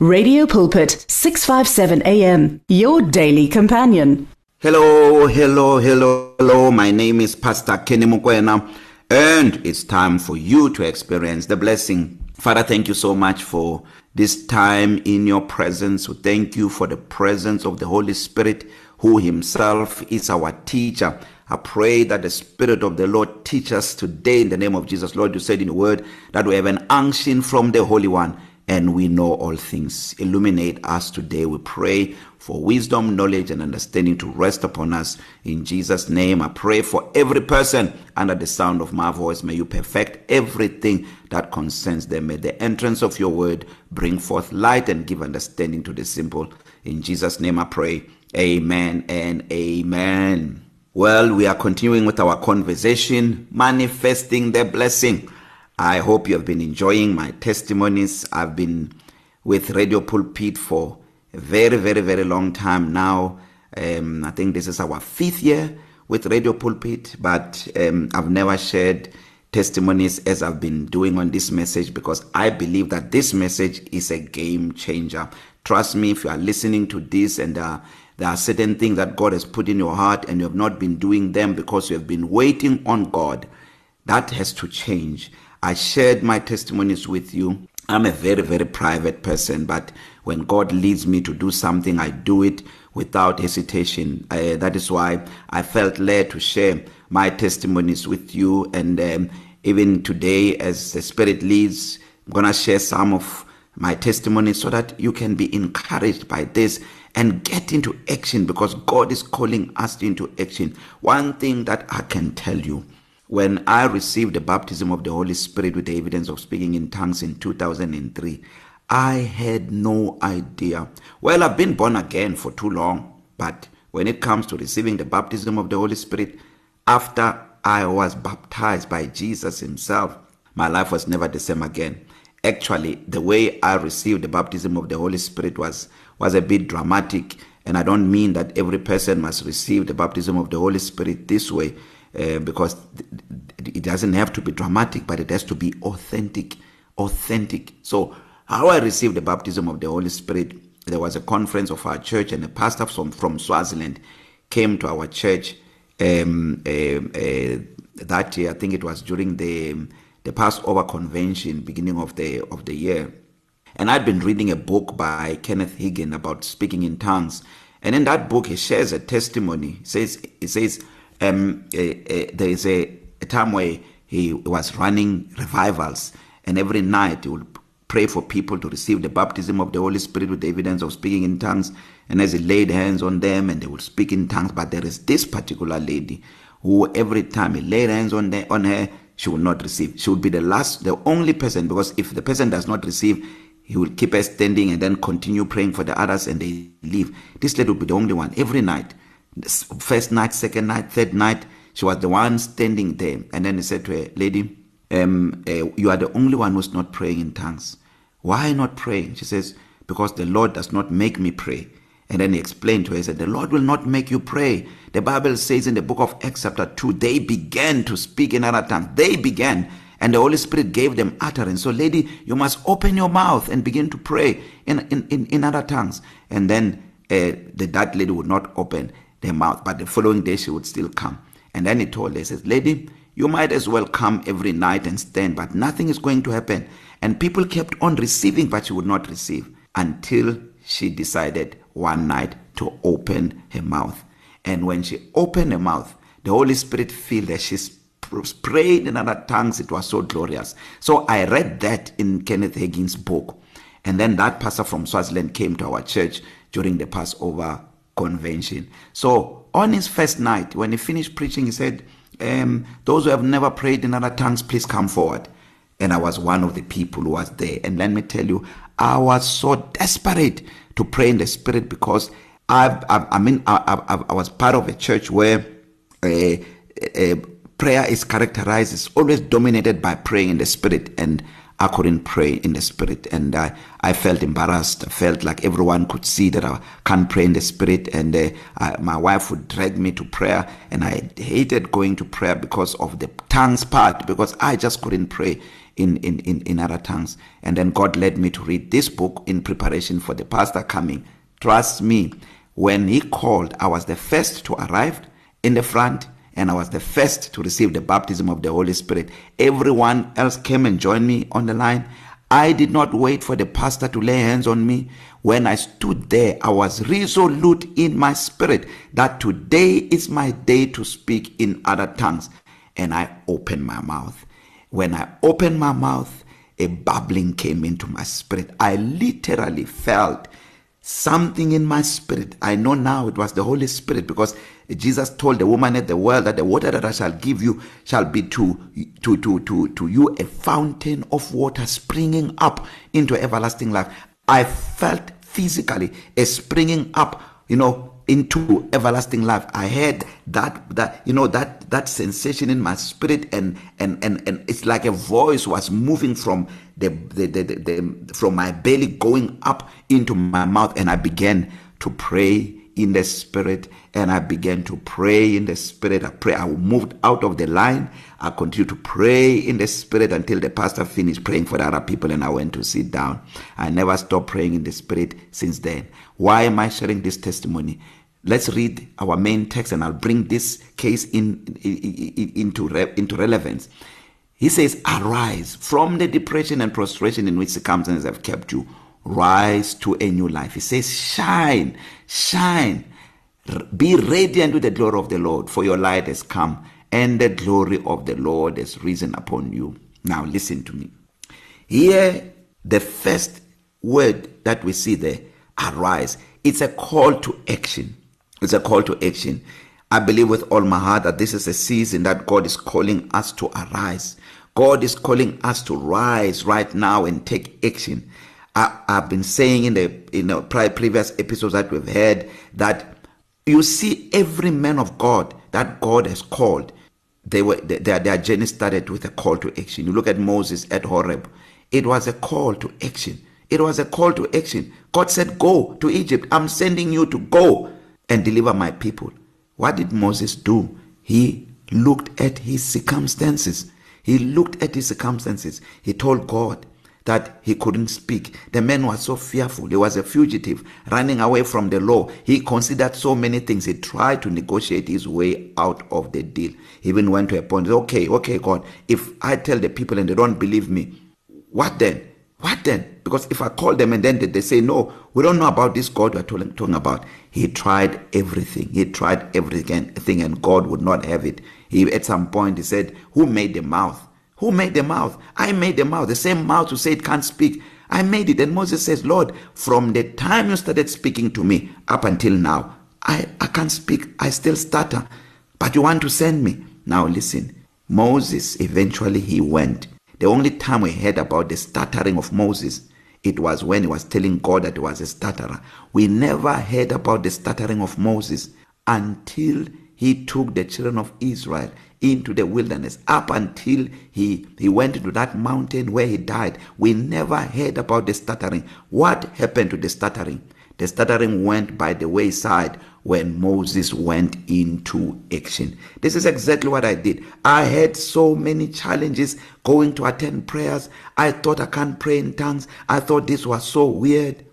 Radio Pulpit 657 AM your daily companion. Hello, hello, hello, hello. My name is Pastor Kenny Mukwena and it's time for you to experience the blessing. Father, thank you so much for this time in your presence. Thank you for the presence of the Holy Spirit who himself is our teacher. I pray that the Spirit of the Lord teach us today in the name of Jesus. Lord, you said in the word that we have an unction from the Holy One and we know all things. Illuminate us today. We pray for wisdom, knowledge, and understanding to rest upon us. In Jesus' name, I pray for every person under the sound of my voice. May you perfect everything that concerns them. May the entrance of your word bring forth light and give understanding to the simple. In Jesus' name, I pray. Amen and amen. Well, we are continuing with our conversation, manifesting the blessing. I hope you have been enjoying my testimonies. I've been with Radio Pulpit for a very, very, very long time now. Um, I think this is our fifth year with Radio Pulpit, but um, I've never shared testimonies as I've been doing on this message because I believe that this message is a game changer. Trust me, if you are listening to this and uh, there are certain things that God has put in your heart and you have not been doing them because you have been waiting on God, that has to change. I shared my testimonies with you. I'm a very, very private person, but when God leads me to do something, I do it without hesitation. Uh, that is why I felt led to share my testimonies with you. And um, even today, as the Spirit leads, I'm going to share some of my testimonies so that you can be encouraged by this and get into action because God is calling us into action. One thing that I can tell you when I received the baptism of the Holy Spirit with the evidence of speaking in tongues in 2003, I had no idea. Well, I've been born again for too long, but when it comes to receiving the baptism of the Holy Spirit, after I was baptized by Jesus Himself, my life was never the same again. Actually, the way I received the baptism of the Holy Spirit was was a bit dramatic, and I don't mean that every person must receive the baptism of the Holy Spirit this way uh, because it doesn't have to be dramatic, but it has to be authentic. Authentic. So, how I received the baptism of the Holy Spirit, there was a conference of our church, and a pastor from, from Swaziland came to our church um, uh, uh, that year. I think it was during the the Passover convention, beginning of the of the year. And I'd been reading a book by Kenneth Hagin about speaking in tongues. And in that book, he shares a testimony. He says, he says um, uh, uh, there is a, a time where he was running revivals, and every night he would pray for people to receive the baptism of the Holy Spirit with the evidence of speaking in tongues. And as he laid hands on them, and they would speak in tongues. But there is this particular lady who, every time he laid hands on, the, on her, she would not receive. She would be the last, the only person, because if the person does not receive, he will keep her standing and then continue praying for the others and they leave. This lady would be the only one every night first night, second night, third night, she was the one standing there. And then he said to her, Lady, um, uh, you are the only one who's not praying in tongues. Why not praying? She says, Because the Lord does not make me pray. And then he explained to her, he said, The Lord will not make you pray. The Bible says in the book of Acts, chapter 2, they began to speak in other tongues. They began, and the Holy Spirit gave them utterance. So, lady, you must open your mouth and begin to pray in, in, in, in other tongues. And then uh, the, that lady would not open their mouth. But the following day she would still come. And then he told her, he says, Lady, you might as well come every night and stand, but nothing is going to happen. And people kept on receiving, but she would not receive until she decided one night to open her mouth. And when she opened her mouth, the Holy Spirit filled that she prayed in other tongues. It was so glorious. So I read that in Kenneth Hagin's book. And then that pastor from Swaziland came to our church during the Passover convention. So on his first night, when he finished preaching, he said, um, Those who have never prayed in other tongues, please come forward. And I was one of the people who was there. And let me tell you, I was so desperate to pray in the spirit because I've, I've, I mean, I, I, I was part of a church where uh, uh, prayer is characterized, it's always dominated by praying in the spirit. And I couldn't pray in the spirit and I, I felt embarrassed. I felt like everyone could see that I can't pray in the spirit and uh, I, my wife would drag me to prayer and I hated going to prayer because of the tongues part because I just couldn't pray in, in, in, in other tongues. And then God led me to read this book in preparation for the pastor coming. Trust me, when he called, I was the first to arrive in the front and I was the first to receive the baptism of the Holy Spirit. Everyone else came and joined me on the line. I did not wait for the pastor to lay hands on me. When I stood there, I was resolute in my spirit that today is my day to speak in other tongues. And I opened my mouth. When I opened my mouth, a bubbling came into my spirit. I literally felt something in my spirit. I know now it was the Holy Spirit because Jesus told the woman at the well that the water that I shall give you shall be to to to to to you a fountain of water springing up into everlasting life. I felt physically a springing up, you know, into everlasting life. I had that that you know that that sensation in my spirit and and and and it's like a voice was moving from the the, the, the, the from my belly going up into my mouth and I began to pray in the spirit and I began to pray in the spirit. I pray. I moved out of the line. I continued to pray in the spirit until the pastor finished praying for the other people and I went to sit down. I never stopped praying in the spirit since then. Why am I sharing this testimony? Let's read our main text and I'll bring this case in, in, in into into relevance. He says, "Arise from the depression and prostration in which circumstances have kept you." rise to a new life. He says, shine, shine, be radiant with the glory of the Lord, for your light has come, and the glory of the Lord has risen upon you. Now, listen to me. Here, the first word that we see there, arise, it's a call to action. It's a call to action. I believe with all my heart that this is a season that God is calling us to arise. God is calling us to rise right now and take action. I, have been saying in the in the previous episodes that we've had that you see every man of God that God has called, they were their their journey started with a call to action. You look at Moses at Horeb, it was a call to action. It was a call to action. God said, "Go to Egypt. I'm sending you to go and deliver my people." What did Moses do? He looked at his circumstances. He looked at his circumstances. He told God, that he couldn't speak. The man was so fearful. He was a fugitive running away from the law. He considered so many things. He tried to negotiate his way out of the deal. He even went to a point, okay, okay, God, if I tell the people and they don't believe me, what then? What then? Because if I call them and then they say, no, we don't know about this God we're talking about. He tried everything. He tried everything and God would not have it. He, at some point, he said, who made the mouth? Who made the mouth? I made the mouth. The same mouth who said can't speak. I made it. And Moses says, Lord, from the time you started speaking to me up until now, I, I can't speak. I still stutter. But you want to send me. Now listen. Moses, eventually he went. The only time we heard about the stuttering of Moses, it was when he was telling God that he was a stutterer. We never heard about the stuttering of Moses until he took the children of Israel into the wilderness up until he he went into that mountain where he died we never heard about the stuttering what happened to the stuttering the stuttering went by the wayside when Moses went into action. This is exactly what I did. I had so many challenges going to attend prayers. I thought I can't pray in tongues. I thought this was so weird.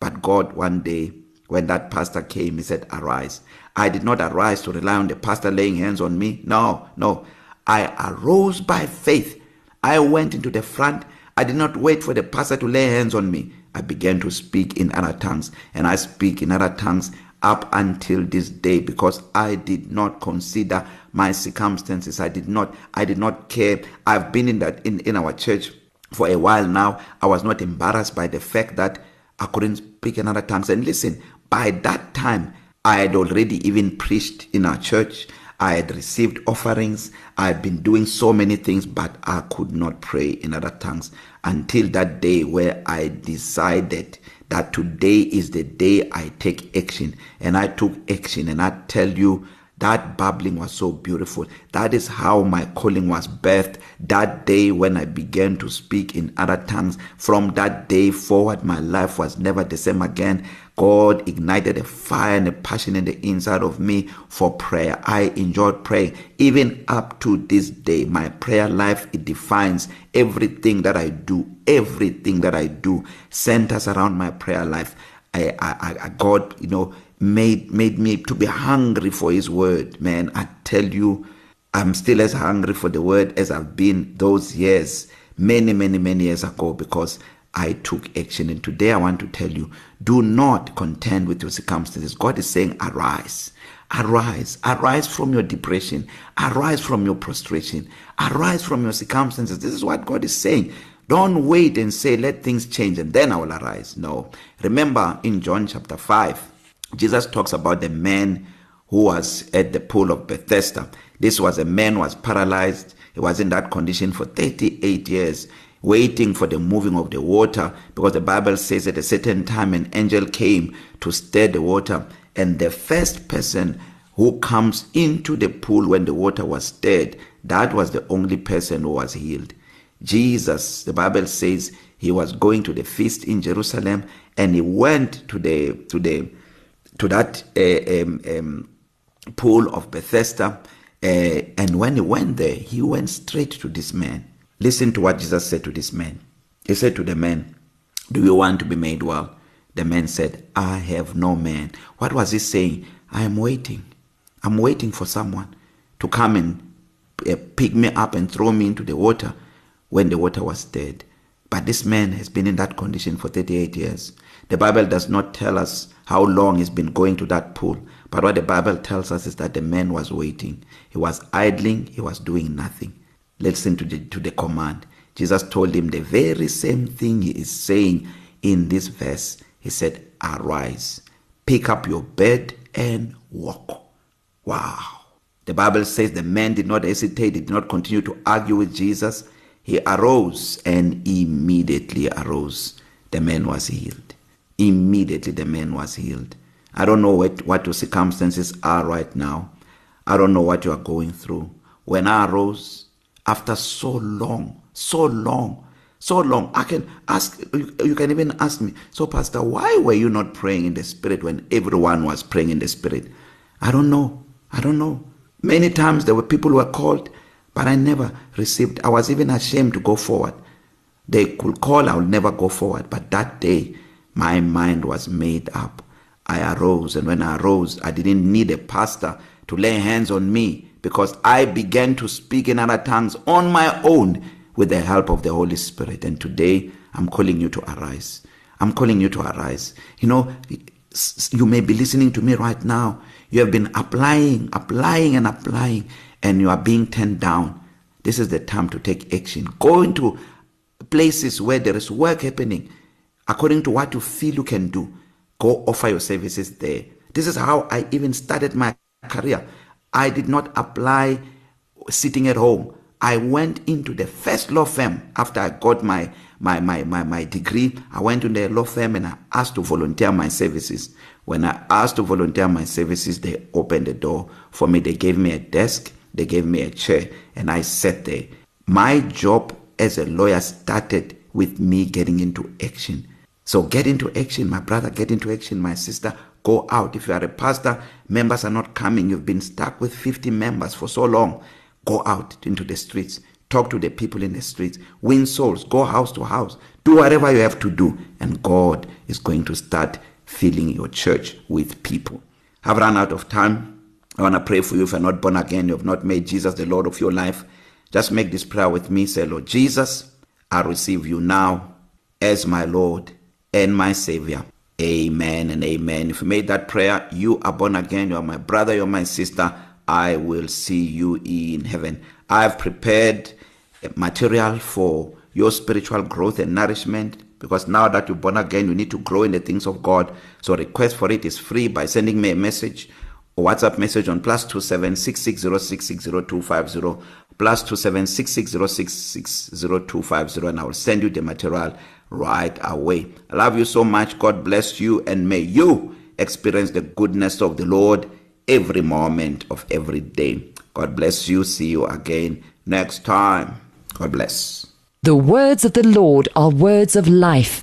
But God, one day, when that pastor came, he said, Arise. I did not arise to rely on the pastor laying hands on me. No, no. I arose by faith. I went into the front. I did not wait for the pastor to lay hands on me. I began to speak in other tongues, and I speak in other tongues up until this day because I did not consider my circumstances. I did not I did not care. I've been in that in, in our church for a while now. I was not embarrassed by the fact that I couldn't speak in other tongues. And listen, by that time I had already even preached in our church. I had received offerings. I had been doing so many things, but I could not pray in other tongues until that day where I decided that today is the day I take action. And I took action. And I tell you that bubbling was so beautiful that is how my calling was birthed that day when i began to speak in other tongues from that day forward my life was never the same again God ignited a fire and a passion in the inside of me for prayer. I enjoyed praying. Even up to this day, my prayer life, it defines everything that I do. Everything that I do centers around my prayer life. I, I, I God, you know, made made me to be hungry for his word man. I tell you i'm still as hungry for the word as i've been those years many many many years ago because i took action. And today i want to tell you do not contend with your circumstances. God is saying arise arise arise from your depression arise from your prostration arise from your circumstances. This is what god is saying. Don't wait and say let things change and then i will arise. No. Remember in john chapter 5 Jesus talks about the man who was at the pool of Bethesda. This was a man was paralyzed. He was in that condition for 38 years waiting for the moving of the water because the Bible says at a certain time an angel came to stir the water and the first person who comes into the pool when the water was stirred that was the only person who was healed. Jesus the Bible says he was going to the feast in Jerusalem and he went to the to the to that uh, um, um, pool of Bethesda. Uh, and when he went there, he went straight to this man. Listen to what Jesus said to this man. He said to the man, Do you want to be made well? The man said, I have no man. What was he saying? I am waiting. I'm waiting for someone to come and uh, pick me up and throw me into the water when the water was dead. But this man has been in that condition for 38 years. The Bible does not tell us how long he's been going to that pool. But what the Bible tells us is that the man was waiting. He was idling, he was doing nothing. Listen to the, to the command. Jesus told him the very same thing he is saying in this verse. He said, Arise, pick up your bed and walk. Wow. The Bible says the man did not hesitate, he did not continue to argue with Jesus. He arose and immediately arose. The man was healed. Immediately the man was healed. I don't know what, what your circumstances are right now. I don't know what you are going through. When I arose, after so long, so long, so long, I can ask, you can even ask me, so Pastor, why were you not praying in the Spirit when everyone was praying in the Spirit? I don't know. I don't know. Many times there were people who were called, but I never received. I was even ashamed to go forward. They could call, I would never go forward. But that day, My mind was made up. I arose, and when I arose, I didn't need a pastor to lay hands on me because I began to speak in other tongues on my own with the help of the Holy Spirit. And today, I'm calling you to arise. I'm calling you to arise. You know, you may be listening to me right now. You have been applying, applying, and applying, and you are being turned down. This is the time to take action. Go into places where there is work happening according to what you feel you can do. Go offer your services there. This is how i even started my career. I did not apply sitting at home. I went into the first law firm after i got my my my my, my degree. I went to the law firm and i asked to volunteer my services. When i asked to volunteer my services they opened the door for me. They gave me a desk. They gave me a chair and i sat there my job as a lawyer started with me getting into action So get into action, my brother, get into action, my sister. Go out. If you are a pastor, members are not coming. You've been stuck with 50 members for so long. Go out into the streets. Talk to the people in the streets. Win souls. Go house to house. Do whatever you have to do. And God is going to start filling your church with people. I've run out of time. I want to pray for you if you're not born again, you have not made Jesus the Lord of your life. Just make this prayer with me. Say, Lord Jesus, I receive you now as my Lord and my Savior. Amen and amen. If you made that prayer, you are born again. You are my brother, you're my sister. I will see you in heaven. I've prepared material for your spiritual growth and nourishment because now that you're born again, you need to grow in the things of God. So request for it is free by sending me a message or WhatsApp message on plus two seven six six zero six six zero two five zero plus two seven six six zero six six zero two five zero, and I will send you the material right away. I love you so much. God bless you, and may you experience the goodness of the Lord every moment of every day. God bless you. See you again next time. God bless. The words of the Lord are words of life.